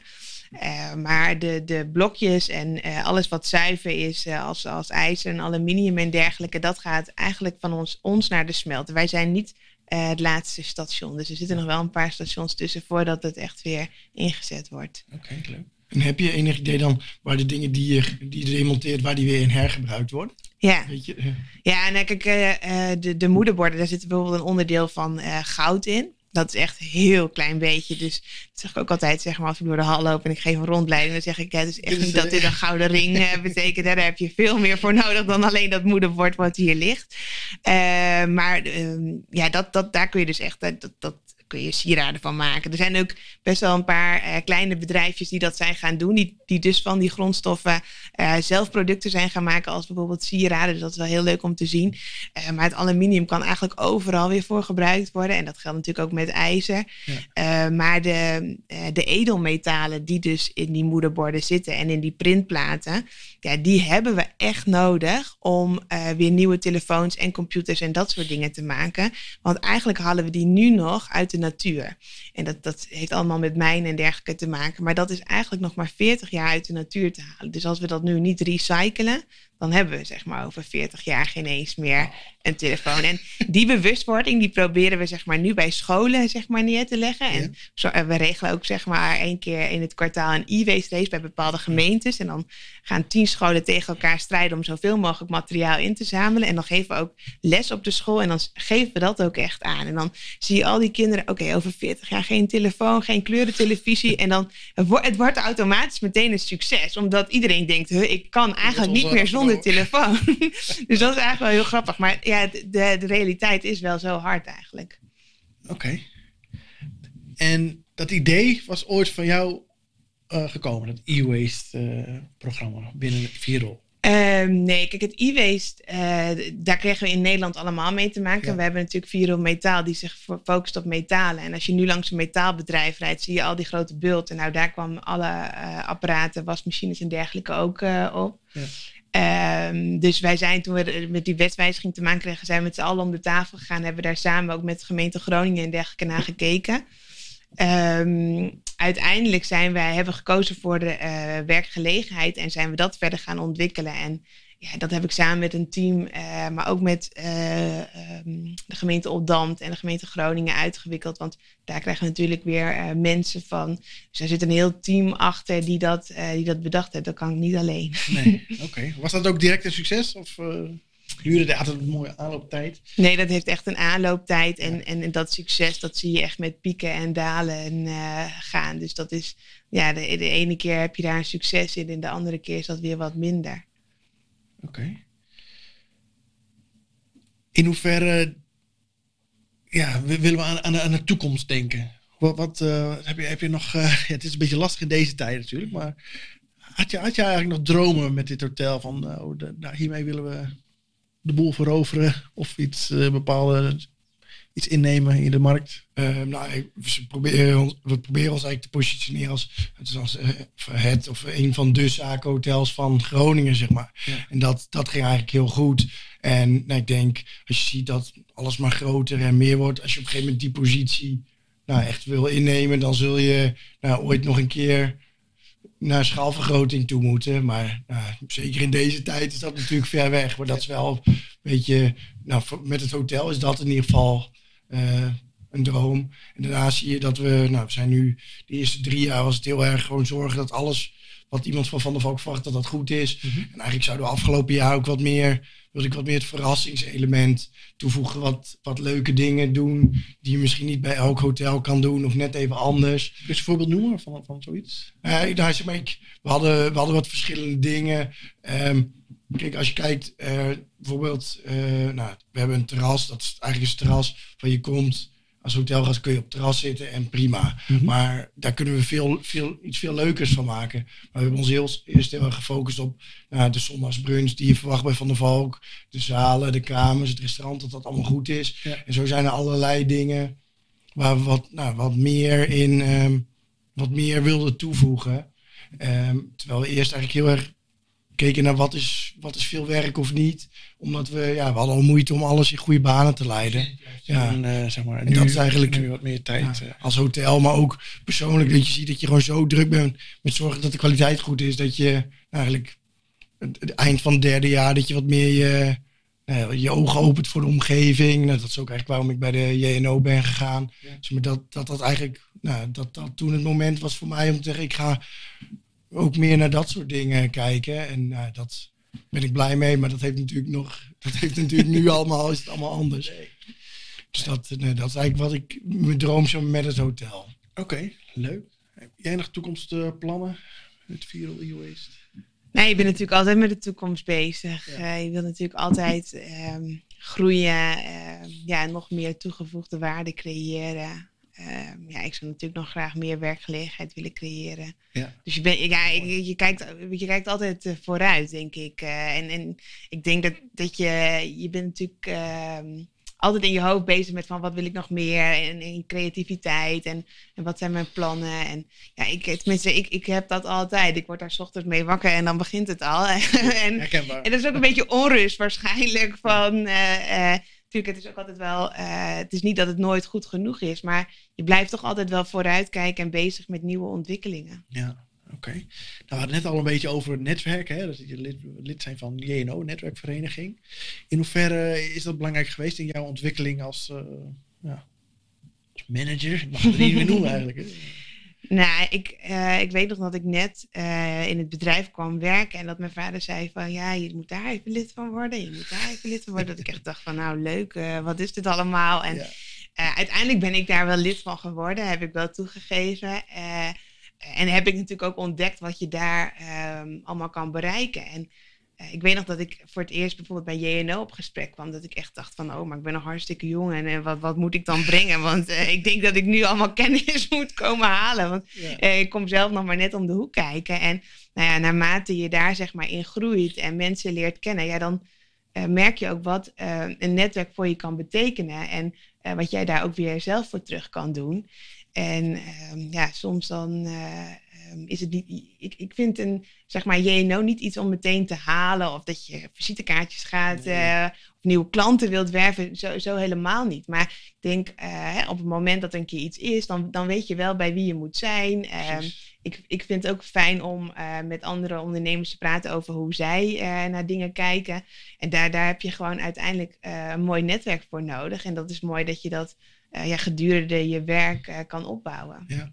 Speaker 2: Uh, maar de, de blokjes en uh, alles wat zuiver is, uh, als, als ijzer en aluminium en dergelijke, dat gaat eigenlijk van ons, ons naar de smelter. Wij zijn niet het laatste station. Dus er zitten nog wel een paar stations tussen voordat het echt weer ingezet wordt.
Speaker 1: Oké, okay, leuk.
Speaker 3: En heb je enig idee dan waar de dingen die je, die je demonteert, waar die weer in hergebruikt worden?
Speaker 2: Ja, Weet je? ja en kijk, uh, de, de moederborden, daar zit bijvoorbeeld een onderdeel van goud in. Dat is echt een heel klein beetje. Dus dat zeg ik ook altijd, zeg maar, als ik door de hal loop en ik geef een rondleiding, dan zeg ik, ja, het is echt niet dat dit een gouden ring uh, *laughs* betekent. Daar heb je veel meer voor nodig dan alleen dat moederbord wat hier ligt. maar ehm, ja, dat, dat, daar kun je dus echt, dat, dat, kun je sieraden van maken. Er zijn ook best wel een paar uh, kleine bedrijfjes die dat zijn gaan doen. Die, die dus van die grondstoffen uh, zelf producten zijn gaan maken. Als bijvoorbeeld sieraden. Dus dat is wel heel leuk om te zien. Uh, maar het aluminium kan eigenlijk overal weer voor gebruikt worden. En dat geldt natuurlijk ook met ijzer. Ja. maar de, de edelmetalen die dus in die moederborden zitten. En in die printplaten. Ja, die hebben we echt nodig om weer nieuwe telefoons en computers en dat soort dingen te maken. Want eigenlijk halen we die nu nog uit de natuur. En dat, dat heeft allemaal met mijnen en dergelijke te maken. Maar dat is eigenlijk nog maar 40 jaar uit de natuur te halen. Dus als we dat nu niet recyclen, dan hebben we zeg maar over 40 jaar geen eens meer een telefoon. En die bewustwording, die proberen we zeg maar nu bij scholen zeg maar neer te leggen. En zo, eh, we regelen ook zeg maar één keer in het kwartaal een e-waste race bij bepaalde gemeentes. En dan gaan tien scholen tegen elkaar strijden om zoveel mogelijk materiaal in te zamelen. En dan geven we ook les op de school en dan geven we dat ook echt aan. En dan zie je al die kinderen, oké, over 40 jaar geen telefoon, geen kleurentelevisie. En dan het wordt automatisch meteen een succes. Omdat iedereen denkt, ik kan eigenlijk niet meer zonder telefoon. *laughs* dus dat is eigenlijk wel heel grappig. Maar ja, de, de realiteit is wel zo hard eigenlijk.
Speaker 1: Oké. En dat idee was ooit van jou uh, gekomen, dat e-waste uh, programma binnen Virol?
Speaker 2: Ehm, nee, kijk, het e-waste, uh, daar kregen we in Nederland allemaal mee te maken. We hebben natuurlijk Viro Metaal, die zich focust op metalen. En als je nu langs een metaalbedrijf rijdt, zie je al die grote bulten. Nou, daar kwamen alle apparaten, wasmachines en dergelijke ook op. Ja. Um, dus wij zijn toen we met die wetswijziging te maken kregen, zijn we met z'n allen om de tafel gegaan. Hebben daar samen ook met de gemeente Groningen en dergelijke naar gekeken. Um, uiteindelijk zijn wij, hebben gekozen voor de uh, werkgelegenheid en zijn we dat verder gaan ontwikkelen. En ja, dat heb ik samen met een team, uh, maar ook met uh, um, de gemeente Oldambt en de gemeente Groningen uitgewikkeld. Want daar krijgen we natuurlijk weer mensen van. Dus er zit een heel team achter die dat, die dat bedacht heeft. Dat kan ik niet alleen.
Speaker 1: Nee, *laughs* oké. Okay. Was dat ook direct een succes? Of, duurde altijd een mooie aanlooptijd?
Speaker 2: Nee, dat heeft echt een aanlooptijd. En, ja. en, en, dat succes, dat zie je echt met pieken en dalen gaan. Dus dat is, ja, de, de, ene keer heb je daar een succes in en de andere keer is dat weer wat minder.
Speaker 1: Oké. In hoeverre ja, willen we aan, aan, aan de toekomst denken? Wat, wat uh, heb, je, heb je nog... Uh, *laughs* ja, het is een beetje lastig in deze tijd natuurlijk, maar... Had je, had je eigenlijk nog dromen met dit hotel? Van, oh, de, nou, hiermee willen we de boel veroveren of iets bepaalde iets innemen in de markt?
Speaker 3: Uh, nou, we proberen, ons, we proberen ons eigenlijk te positioneren als het, als, uh, het of een van de zakenhotels van Groningen, zeg maar. Ja. En dat, dat ging eigenlijk heel goed. En nou, ik denk, als je ziet dat alles maar groter en meer wordt, als je op een gegeven moment die positie nou, echt wil innemen, dan zul je nou, ooit nog een keer naar schaalvergroting toe moeten. Maar nou, zeker in deze tijd is dat natuurlijk ver weg. Maar dat is wel een beetje, nou, met het hotel is dat in ieder geval uh, een droom. En daarna zie je dat we, nou, we zijn nu de eerste drie jaar was het heel erg gewoon zorgen dat alles wat iemand van Van der Valk verwacht, dat dat goed is. Mm -hmm. En eigenlijk zouden we afgelopen jaar ook wat meer, wilde ik wat meer het verrassingselement toevoegen. Wat, wat leuke dingen doen die je misschien niet bij elk hotel kan doen of net even anders.
Speaker 1: Kun je een voorbeeld noemen van, van zoiets?
Speaker 3: Uh, nou, zeg maar, ik, we, hadden, we hadden wat verschillende dingen. Um, kijk, als je kijkt, uh, bijvoorbeeld, uh, nou, we hebben een terras, dat is eigenlijk een terras waar je komt als hotelgast kun je op het terras zitten en prima. Mm -hmm. Maar daar kunnen we veel, veel, iets veel leukers van maken. Maar we hebben ons heel, eerst heel erg gefocust op nou, de zondagsbrunch die je verwacht bij Van der Valk. De zalen, de kamers, het restaurant, dat dat allemaal goed is. Ja. En zo zijn er allerlei dingen waar we wat, nou, wat meer in um, wat meer wilden toevoegen. Um, terwijl we eerst eigenlijk heel erg keken naar wat is, wat is veel werk of niet. Omdat we, ja, we hadden al moeite om alles in goede banen te leiden. Ja,
Speaker 1: en, uh, zeg maar,
Speaker 3: en
Speaker 1: nu,
Speaker 3: dat is eigenlijk
Speaker 1: nu wat meer tijd.
Speaker 3: Ja, als hotel, maar ook persoonlijk. Dat je ziet dat je gewoon zo druk bent met zorgen dat de kwaliteit goed is. Dat je eigenlijk het, het eind van het derde jaar, dat je wat meer je, nou, je ogen opent voor de omgeving. Nou, dat is ook eigenlijk waarom ik bij de JNO ben gegaan. Ja. Dus maar dat, dat dat eigenlijk, nou, dat dat toen het moment was voor mij om te zeggen, ik ga ook meer naar dat soort dingen kijken. En uh, dat ben ik blij mee, maar dat heeft natuurlijk nog, dat heeft natuurlijk nu *laughs* allemaal, is het allemaal anders. Nee. Dus dat, nee, dat is eigenlijk wat ik, mijn droom zo met het hotel.
Speaker 1: Oké, okay, leuk. Heb jij nog toekomstplannen met Viral E-Waste?
Speaker 2: Nee, je bent natuurlijk altijd met de toekomst bezig. Ja. Uh, je wilt natuurlijk altijd um, groeien, uh, ja, nog meer toegevoegde waarde creëren. Uh, ja, ik zou natuurlijk nog graag meer werkgelegenheid willen creëren. Ja. Dus je, ben, ja, je, je, kijkt, je kijkt altijd uh, vooruit, denk ik. Uh, en, en ik denk dat, dat je, je bent natuurlijk ehm, altijd in je hoofd bezig met van wat wil ik nog meer en, en creativiteit en, en wat zijn mijn plannen. En ja, ik, tenminste, ik, ik heb dat altijd. Ik word daar s ochtends mee wakker en dan begint het al. *laughs* en, en dat is ook een beetje onrust waarschijnlijk van... Uh, Natuurlijk, het is ook altijd wel. Uh, het is niet dat het nooit goed genoeg is, maar je blijft toch altijd wel vooruitkijken en bezig met nieuwe ontwikkelingen.
Speaker 1: Ja, oké. Okay. Nou, we hadden net al een beetje over het netwerk, hè? dat je lid, lid zijn van JNO, netwerkvereniging. In hoeverre is dat belangrijk geweest in jouw ontwikkeling als, uh, ja, als manager? Ik mag het niet meer noemen *laughs* eigenlijk. Hè?
Speaker 2: Nou, ik, uh, ik weet nog dat ik net uh, in het bedrijf kwam werken en dat mijn vader zei van ja, je moet daar even lid van worden, je moet daar even lid van worden. Dat ik echt dacht van nou leuk, uh, wat is dit allemaal? En ja. uiteindelijk ben ik daar wel lid van geworden, heb ik wel toegegeven. en heb ik natuurlijk ook ontdekt wat je daar um, allemaal kan bereiken. En ik weet nog dat ik voor het eerst bijvoorbeeld bij JNO op gesprek kwam. Dat ik echt dacht van, oh, maar ik ben nog hartstikke jong. En wat, wat moet ik dan brengen? Want ik denk dat ik nu allemaal *laughs* kennis moet komen halen. Want ik kom zelf nog maar net om de hoek kijken. En nou ja, naarmate je daar zeg maar in groeit en mensen leert kennen, ja, dan uh, merk je ook wat een netwerk voor je kan betekenen. En wat jij daar ook weer zelf voor terug kan doen. En ehm, ja, soms dan ehm, is het niet. Ik, ik vind een, zeg maar, JNO niet iets om meteen te halen. Of dat je visitekaartjes gaat. Nee. of nieuwe klanten wilt werven. Zo, zo helemaal niet. Maar ik denk hè, op het moment dat er een keer iets is, dan, dan weet je wel bij wie je moet zijn. Um, ik, ik vind het ook fijn om uh, met andere ondernemers te praten over hoe zij naar dingen kijken. En daar, daar heb je gewoon uiteindelijk een mooi netwerk voor nodig. En dat is mooi dat je dat ja, gedurende je werk kan opbouwen.
Speaker 1: Ja.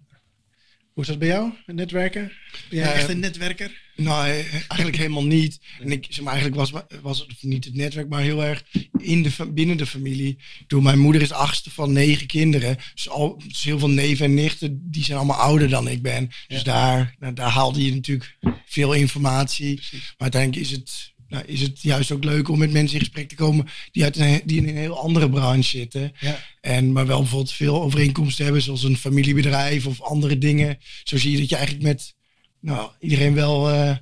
Speaker 1: Hoe is dat bij jou, netwerken? Ben jij echt een netwerker?
Speaker 3: Nou, eigenlijk helemaal niet. En ik, zeg maar, eigenlijk was, was het niet het netwerk, maar heel erg in de, binnen de familie. Toen mijn moeder is achtste van negen kinderen. Dus, al, dus heel veel neven en nichten, die zijn allemaal ouder dan ik ben. Dus daar, nou, daar haalde je natuurlijk veel informatie. Precies. Maar uiteindelijk is het nou, is het juist ook leuk om met mensen in gesprek te komen die, uit een, die in een heel andere branche zitten. Ja. En, maar wel bijvoorbeeld veel overeenkomsten hebben, zoals een familiebedrijf of andere dingen. Zo zie je dat je eigenlijk met nou, iedereen wel, uh,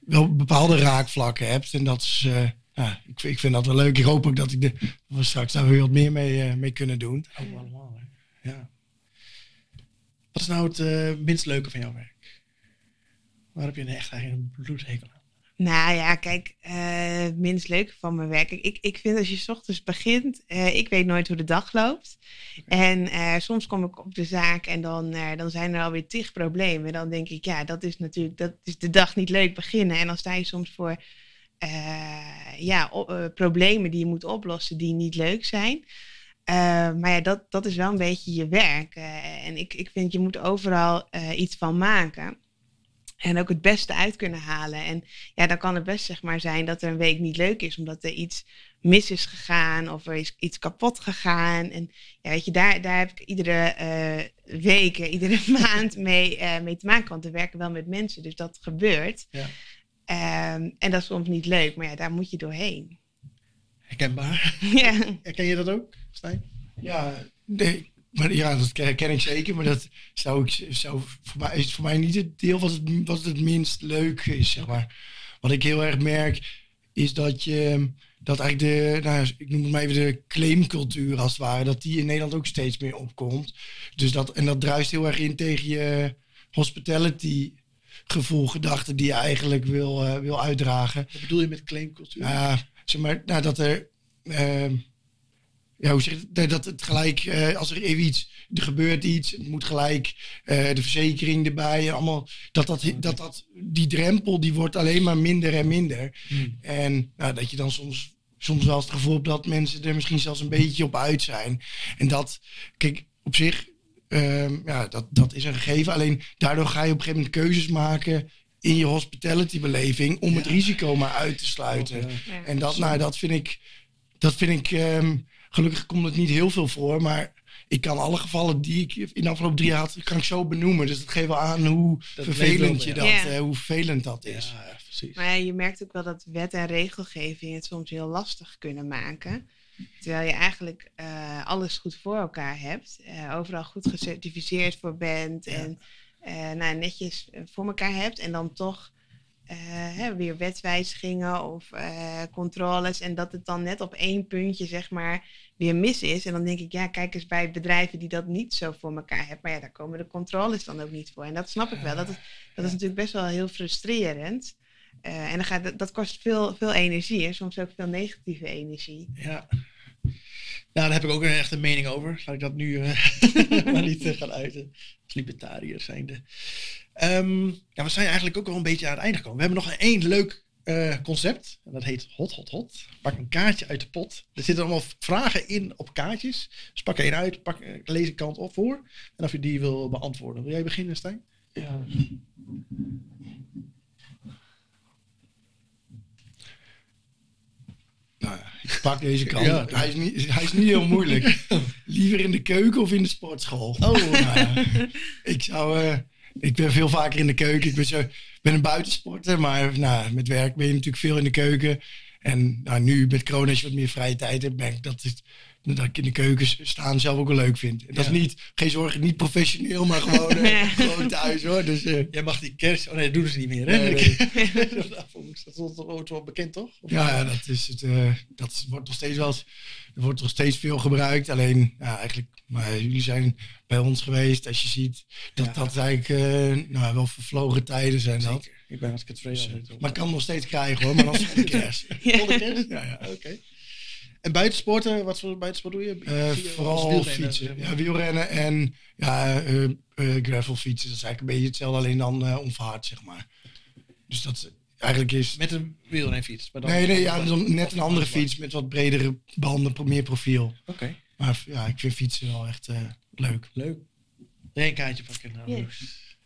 Speaker 3: wel bepaalde raakvlakken hebt. En dat is, uh, ja, ik, ik vind dat wel leuk. Ik hoop ook dat ik de, we straks daar weer wat meer mee, uh, mee kunnen doen.
Speaker 1: Ook allemaal, hè? Ja. Wat is nou het minst leuke van jouw werk? Waar heb je een echt een bloedhekel aan?
Speaker 2: Nou ja, kijk, uh, minst leuk van mijn werk. Ik, ik vind als je s ochtends begint, uh, ik weet nooit hoe de dag loopt. En uh, soms kom ik op de zaak en dan, dan zijn er alweer tig problemen. Dan denk ik, ja, dat is natuurlijk, dat is de dag niet leuk beginnen. En dan sta je soms voor ja, problemen die je moet oplossen die niet leuk zijn. maar ja, dat, dat is wel een beetje je werk. en ik, ik vind, je moet overal iets van maken. En ook het beste uit kunnen halen. En ja, dan kan het best zeg maar zijn dat er een week niet leuk is, omdat er iets mis is gegaan of er is iets kapot gegaan. En ja, weet je, daar, daar heb ik iedere uh, week, iedere *laughs* maand mee, uh, mee te maken. Want we werken wel met mensen, dus dat gebeurt. Ja. Um, en dat is soms niet leuk, maar ja, daar moet je doorheen.
Speaker 1: Herkenbaar. *laughs* Ja. Herken je dat ook, Stijn?
Speaker 3: Ja, nee, maar ja, dat ken ik zeker. Maar dat zou ik zou voor mij is voor mij niet het deel wat het, wat het minst leuk is, zeg maar. Wat ik heel erg merk, is dat je dat eigenlijk de, nou, ik noem het maar even de claimcultuur als het ware, dat die in Nederland ook steeds meer opkomt. Dus dat, en dat druist heel erg in tegen je hospitality gevoel, gedachten die je eigenlijk wil, uh, wil uitdragen.
Speaker 1: Wat bedoel je met claimcultuur?
Speaker 3: Ja, uh, zeg maar, nou, dat er. Uh, ja, hoe zeg je dat het gelijk, uh, als er even iets, er gebeurt iets, het moet gelijk uh, de verzekering erbij allemaal, dat, dat, dat, dat, die drempel die wordt alleen maar minder en minder. Hmm. En nou, dat je dan soms, soms wel het gevoel hebt dat mensen er misschien zelfs een beetje op uit zijn. En dat, kijk, op zich, uh, ja, dat, dat is een gegeven. Alleen daardoor ga je op een gegeven moment keuzes maken in je hospitality beleving om ja. het risico maar uit te sluiten. Ja. En dat, nou, dat vind ik, dat vind ik, um, Gelukkig komt het niet heel veel voor, maar ik kan alle gevallen die ik in de afgelopen drie jaar had, kan ik zo benoemen. Dus dat geeft wel aan hoe vervelend je dat, ja. uh, hoe vervelend dat is.
Speaker 2: Ja, precies. Maar je merkt ook wel dat wet en regelgeving het soms heel lastig kunnen maken. Terwijl je eigenlijk uh, alles goed voor elkaar hebt, uh, overal goed gecertificeerd voor bent en nou, netjes voor elkaar hebt. En dan toch uh, hè, weer wetswijzigingen of uh, controles. En dat het dan net op één puntje, zeg maar, weer mis is. En dan denk ik, ja, kijk eens bij bedrijven die dat niet zo voor elkaar hebben. Maar ja, daar komen de controles dan ook niet voor. En dat snap ik wel. Dat is, dat is natuurlijk best wel heel frustrerend. Uh, en dan gaat, dat kost veel, veel energie en soms ook veel negatieve energie.
Speaker 1: Ja. Nou, daar heb ik ook een echte mening over. Laat ik dat nu *laughs* maar niet gaan uiten. Als libertariër zijnde. Um, ja, we zijn eigenlijk ook al een beetje aan het einde gekomen. We hebben nog één leuk uh, concept. En dat heet Hot Hot Hot. Pak een kaartje uit de pot. Er zitten allemaal vragen in op kaartjes. Dus pak er één uit, pak, lees een kant op voor. En of je die wil beantwoorden. Wil jij beginnen, Stijn? Ja.
Speaker 3: Nou ja, ik pak deze kant. Ja. Hij, is niet, hij is niet heel moeilijk. *laughs* Liever in de keuken of in de sportschool? Oh. Nou ik zou... Uh, ik ben veel vaker in de keuken. Ik ben, zo, ben een buitensporter, maar nou, met werk ben je natuurlijk veel in de keuken. En nou, nu met corona, als je wat meer vrije tijd hebt, ben ik dat, is, dat ik in de keuken staan zelf ook wel leuk vind. En dat is niet, geen zorgen, niet professioneel, maar gewoon, *laughs* uh, gewoon thuis hoor. Dus, uh,
Speaker 1: Jij mag die kerst, oh nee, dat doen ze niet meer hè? Nee, nee. *laughs* *laughs* dat is ooit wel bekend toch?
Speaker 3: Of ja, ja, dat, is het, uh, dat wordt nog steeds wel eens, er wordt nog steeds veel gebruikt. Alleen, ja, eigenlijk, maar jullie zijn bij ons geweest, als je ziet dat ja. dat eigenlijk nou, wel vervlogen tijden zijn.
Speaker 1: Zeker.
Speaker 3: Dat.
Speaker 1: Ik ben als ik het vrees. Dus,
Speaker 3: maar kan nog steeds krijgen hoor, maar dan is de kerst.
Speaker 1: ja. kerst? Ja, ja. oké. Okay. En buitensporten, wat voor buitensport doe je?
Speaker 3: Uh, vooral fietsen. Ja, wielrennen en ja, uh, uh, gravel fietsen. Dat is eigenlijk een beetje hetzelfde, alleen dan onverhard, zeg maar. Dus dat eigenlijk is...
Speaker 1: Met een wielrenfiets?
Speaker 3: Maar dan nee, nee, ja, dan net een andere fiets met wat bredere banden, meer profiel.
Speaker 1: Oké. Okay.
Speaker 3: Maar ja, ik vind fietsen wel echt leuk.
Speaker 1: Leuk. Wil een kaartje pakken? Nou,
Speaker 2: yes.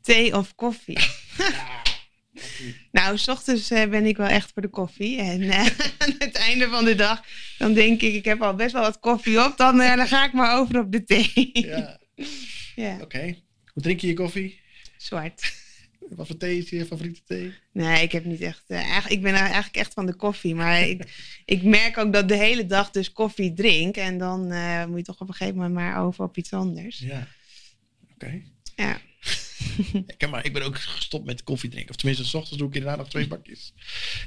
Speaker 2: Thee of koffie? Ja. *laughs* *laughs* Nou, s ochtends uh, ben ik wel echt voor de koffie. En uh, *laughs* aan het einde van de dag, dan denk ik, ik heb al best wel wat koffie op. Dan, uh, dan ga ik maar over op de thee.
Speaker 1: ja. *laughs* ja. Oké. Okay. Hoe drink je je koffie?
Speaker 2: Zwart.
Speaker 1: Wat voor thee is je favoriete thee?
Speaker 2: Nee, ik heb niet echt. eigenlijk, ik ben eigenlijk echt van de koffie. Maar ik, ik merk ook dat de hele dag dus koffie drink. En dan moet je toch op een gegeven moment maar over op iets anders.
Speaker 1: Ja. Oké.
Speaker 2: Ja.
Speaker 1: Ik, maar, ik ben ook gestopt met koffie drinken. Of tenminste, s ochtends doe ik inderdaad nog twee bakjes.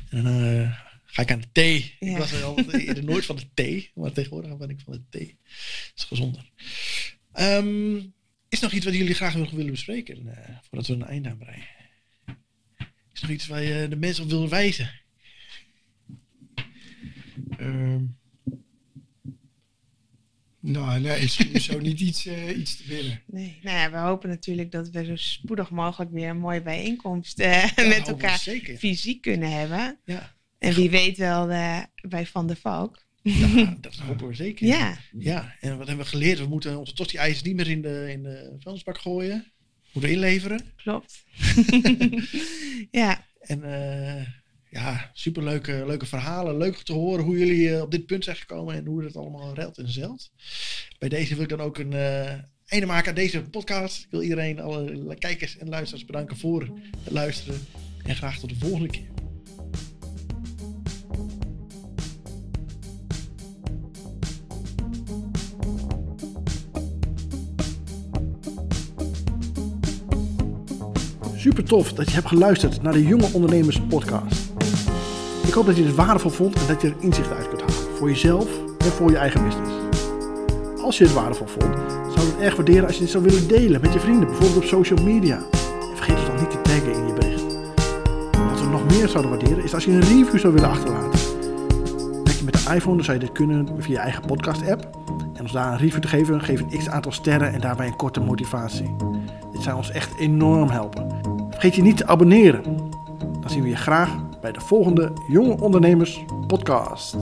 Speaker 1: En dan uh, ga ik aan de thee. Ja. Ik was er altijd *laughs* nooit van de thee. Maar tegenwoordig ben ik van de thee. Dat is gezonder. Um, is er nog iets wat jullie graag nog willen bespreken? Uh, voordat we een einde aan breien. Is er nog iets waar je de mensen op wil wijzen?
Speaker 3: Um. Nou, nee, is zo niet iets, uh, iets te binnen.
Speaker 2: Nee, nou ja, we hopen natuurlijk dat we zo spoedig mogelijk weer een mooie bijeenkomst uh, ja, met elkaar fysiek kunnen hebben.
Speaker 1: Ja.
Speaker 2: En wie weet wel uh, bij Van der Valk.
Speaker 1: Ja, *laughs* dat hopen we zeker.
Speaker 2: Ja.
Speaker 1: ja, en wat hebben we geleerd? We moeten onze tosti ijs niet meer in de, in de vuilnisbak gooien. We moeten inleveren.
Speaker 2: Klopt. *laughs* *laughs* ja.
Speaker 1: En ja, superleuke leuke verhalen. Leuk te horen hoe jullie uh, op dit punt zijn gekomen en hoe het allemaal ruilt en zelt. Bij deze wil ik dan ook een einde maken aan deze podcast. Ik wil iedereen, alle kijkers en luisteraars bedanken voor het luisteren. En graag tot de volgende keer. Super tof dat je hebt geluisterd naar de Jonge Ondernemers Podcast. Ik hoop dat je het waardevol vond en dat je er inzicht uit kunt halen. Voor jezelf en voor je eigen business. Als je het waardevol vond, zou ik het erg waarderen als je dit zou willen delen met je vrienden, bijvoorbeeld op social media. En vergeet het dan niet te taggen in je bericht. Wat we nog meer zouden waarderen is als je een review zou willen achterlaten. Werk je met de iPhone, dan zou je dit kunnen via je eigen podcast app. En ons daar een review te geven, geef een x aantal sterren en daarbij een korte motivatie. Dit zou ons echt enorm helpen. Vergeet je niet te abonneren. Dan zien we je graag bij de volgende Jonge Ondernemers Podcast.